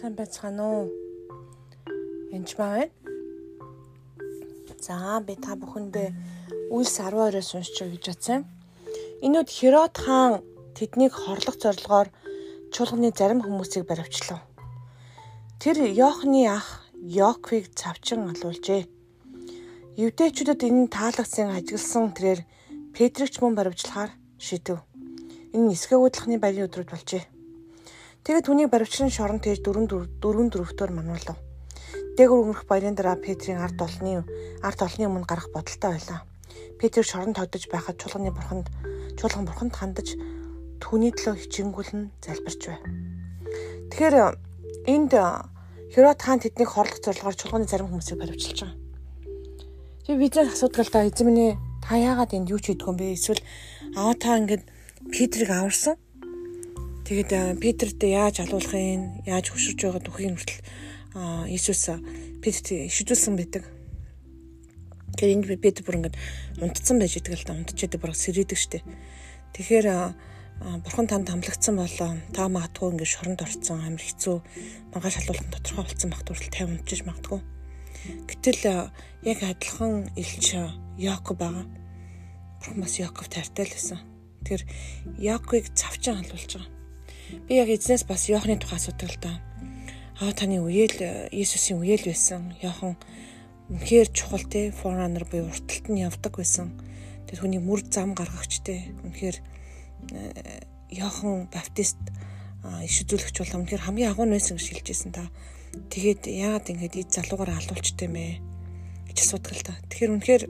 Сайн байцгаана уу? Маа байна. За би та бүхэндээ Үйлс 12-оос уншиж гэж бодсон. Энүүд Херод хаан тэднийг хорлох зорилгоор чуулганы зарим хүмүүсийг баривчлав. Тэр Йохны ах Йоквиг цавчин алуулжээ. Евдээчүүдэд энэ таалагдсан ажигласан тэрээр Петрэгч мөн баривчлахаар шийдэв. Энэ нисгэ уудлахны баярын өдрүүд болжээ. Тэгээд түүнийг баривчлан шорон тээж дөрөв дөрөв дөрөвтөөр мануулав. Дээгүр өнгөрөх баярын дараа Петрийн ард олны ард олны өмнө гарах бодолтой байлаа. Петр шорон тогдож байхад чуулганы бурханд чуулган бурханд хандаж түүний төлөө хичээнгүлэн залбирч байв. Тэгэхээр энд Херод хаан тэднийг хорлох зорилгоор чуулганы зарим хүмүүсийг баривчилж байгаа. Тэгээ л да эзэн минь та яагаад энд юу ч хийдгүй юм бэ? Эсвэл аа та ингээд Петрийг аварсан Тэгээд Петрт яаж алуулах юм, яаж хөшөрж байгаа түүхийг хүртэл Иесус Петрт шийдүүлсэн байдаг. Тэгэхээр энд Петр бүр ингээд унтцсан байж идэг л да унтчихэдэг бүр сэрээдэг штэ. Тэгэхээр бурхан танд хамлагдсан болоо та магадгүй ингээд шоронд орцсон амир хэцүү маргааш халуулсан тодорхой болсон багт хүртэл тайв унтчих магадгүй. Гэтэл яг адилхан элч Якоб байгаа. Бурхан бас Яков таартай л байсан. Тэгэхээр Яковыг цавчин халуулж байгаа. Би яг эзнээс бас Йоханы тухай асуудаг л да. Аа таны үеэл Иесусийн үеэл байсан. Йохан үнэхээр чухал те форранер буюу урталт нь явдаг байсан. Тэр хүний мөр зам гаргагч те. Үнэхээр Йохан Баптист иш үзүүлэгч бол үнэхээр хамгийн агуу байсан гэж хэлжсэн та. Тэгээд яагаад ингэж эд залуугаараа алуулчтай юм бэ гэж асуудаг л та. Тэгэхээр үнэхээр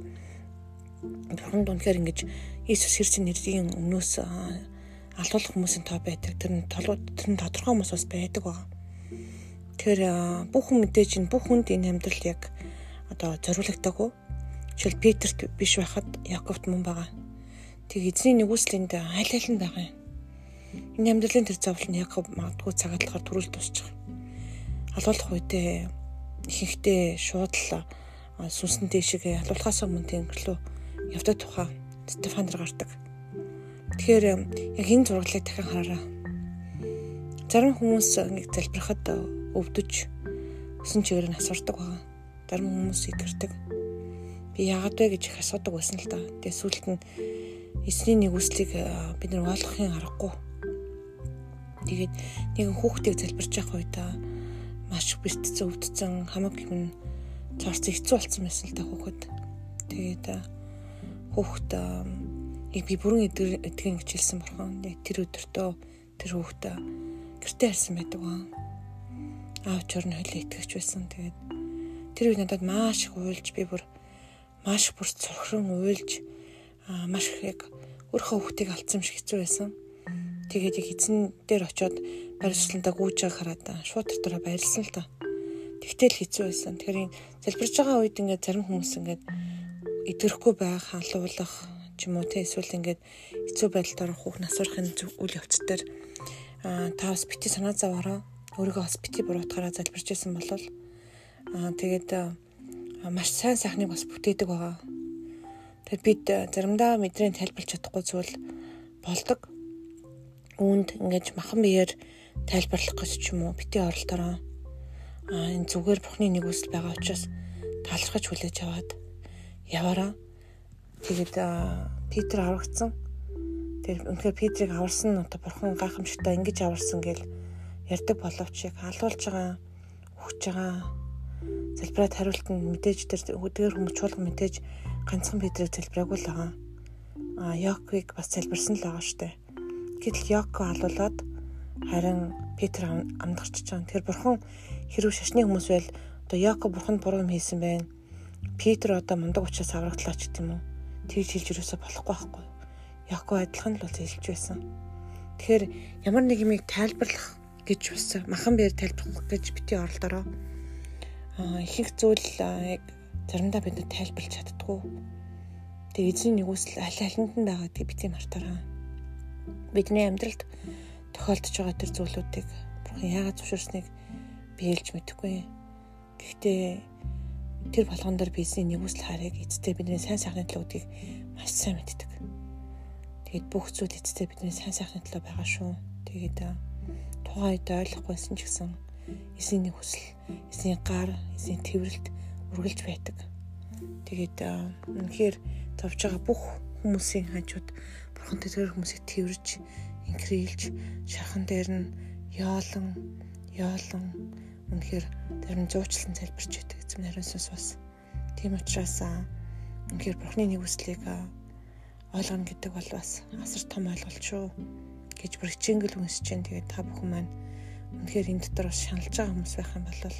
бурханд үнэхээр ингэж Иесус хэрчийн нэрийн өмнөөс алдуулах хүмүүсийн тоо байдаг. Тэр нь тэр нь тодорхой хүмүүс бас байдаг байгаа. Тэгэхээр бүх хүн мэдээж энэ бүх хүнд энэ амьдрал яг одоо зориулагдаагүй. Жишээл Петерт биш байхад Яковт мөн байгаа. Тэг эзний нэгүслэнд аль аль нь байгаа юм. Энэ амьдралын тэр зовлон Яков магадгүй цагаат болохоор төрүүл тусчих. Алуулах үедээ ихэнхдээ шууд л сүнсэн дэшигээ алуулахаас өмнө тэнгэр лөө явдаг тухай Стефан нар гардаг. Тэгэхээр яг энэ зураглалыг дахин хараарай. Зарим хүмүүс ингэ залбирахад өвдөж өсөн чигээр нь асуурдаг байгаа. Зарим хүмүүс итгэрдэг. Би яагаад вэ гэж их асуудаг байсан л да. Тэгээ сүүлд нь эсний нэгүслийг бид нар ойлгохын аргагүй. Тэгээд нэгэн хүүхдийг залбирч явах үед маш бэртцэн өвдсөн хамаг юм цаарцсан хэцүү болсон байсан л да хүүхэд. Тэгээд хүүхэд яг би бүрэн эдгэн гэж хэлсэн бурхан яг тэр өдөртөө тэр хүүхдээ гэртээ харсан байдаг аа. Аав чорны хөлөө итгэж байсан. Тэгээд тэр үед надад маш их уйлж би бүр маш бүр цорхрон уйлж маш их яг өөрөө хүүхдийг алдсан шиг хэцүү байсан. Тэгээд яг эзэн дээр очиод барилслантаа гүйж байгааг хараад шууд тэр дараа баярлсан л та. Тэгтэл хэцүү байсан. Тэгэхээр залбирж байгаа үед ингээд зарим хүмүүс ингээд идэрэхгүй байх, халуулах ч юм уу те эсвэл ингээд хэцүү байдалд орох хүүхд насурахын үйл явц дээр та бас бити санаа зовоороо өөрийгөө бас бити буруутгаараа залбирч байсан бол аа тэгээд маш сайн сайхныг бас бүтээдэг байгаа. Тэгэд бид заримдаа мэдрийн тайлбарлаж чадахгүй зүйл болдог. Үүнд ингэж махан биеэр тайлбарлах гэж ч юм уу бити оролдороо аа энэ зүгээр бурхны нэг үсэл байгаа учраас талархаж хүлээж аваад яваараа Тэгээд Питер аврагдсан. Тэгээд үнэхээр Питерийг аварсан нь одоо бурхан гайхамшигтай ингэж аварсан гэл ярьдаг боловч яг алуулж байгаа өгч байгаа залбираад хариулт нь мэдээж тэр өдөр хүмүүс чуулган мэдээж ганцхан Петрийг залбираагүй л байгаа. А Йоквиг бас залбирсан л байгаа штэ. Гэтэл Йоко алуулаад харин Петр амдарч байгаа. Тэр бурхан хэрвээ шашны хүмүүс байл одоо Йоко бурханд буруу юм хийсэн байна. Петр одоо мундаг учраас аврагдлаа ч гэдэм үү тэгж хэлж юусоо болохгүй байхгүй. Яко адилхан л бол хэлж байсан. Тэгэхээр ямар нэг юмыг тайлбарлах гэж бас махан бээр тайлбарлах гэж бити оролдороо. Аа ихэнх зүйл яг заримдаа бид тайлбарлаж чаддгүй. Тэгээ эзний нэгүсэл аль алинд нь байгаа гэдэг бити мартаараа. Бидний амьдралд тохиолдож байгаа тэр зүйлүүдийг бурхан яагаад зөвшөөрсныг би хэлж мэдэхгүй. Гэхдээ тэр болгон дээр бизнесийн нэгүсэл харыг эцтэй бидний сайн сайхны төлөвүүдийг маш сайн мэддэг. Тэгээд бүх зүйл эцтэй бидний сайн сайхны төлөө байгаа шүү. Тэгээд тухайн үед ойлгохгүйсэн ч гэсэн эзний нэг хүсэл, эзний гар, эзний тэрвэрлт үргэлж байдаг. Тэгээд үнэхээр товж байгаа бүх хүмүүсийн хажууд бурхантай тэр хүмүүсийг тэрвэрж, инкрилж, шархан дээр нь яолон, яолон үнэхээр тэр нь зуучлан залбирч байдаг эзэм хариунсаас бас. Тийм учраас үнэхээр бурхны нэг хүслийг ойлгоно гэдэг бол бас асар том ойлголт шүү гэж бүр хичээнгэл үнсэж जैन. Тэгээд та бүхэн маань үнэхээр энэ дотор бас шаналж байгаа хүмүүс байх юм бол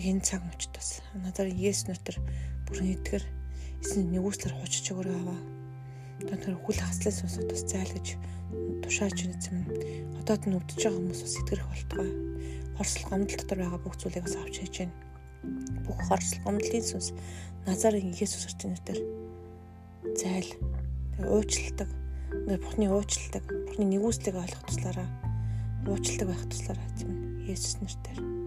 энэ цаг мөчд бас надаар Есүс нутар бүр нэгдгэр эсний нэгүслэр хуучж өгөрөө аваа. Тэр хүл хаслаас сонсоод бас зайлгаж тушааж үзэм. Одоод нь өвдөж байгаа хүмүүс бас итгэрэх болтгой. Хорсол гомдол дотор байгаа бүх зүйлийг бас авч хийж байна. Бүх хорсол гомдлын сүнс Назарын Есүс орчин нэрээр зайл уучлалдаг. Бурхны уучлалдаг. Бурхны нэгүслийг ойлгох туслаараа уучлалдаг байх туслаараа эзэм Есүс нэрээр.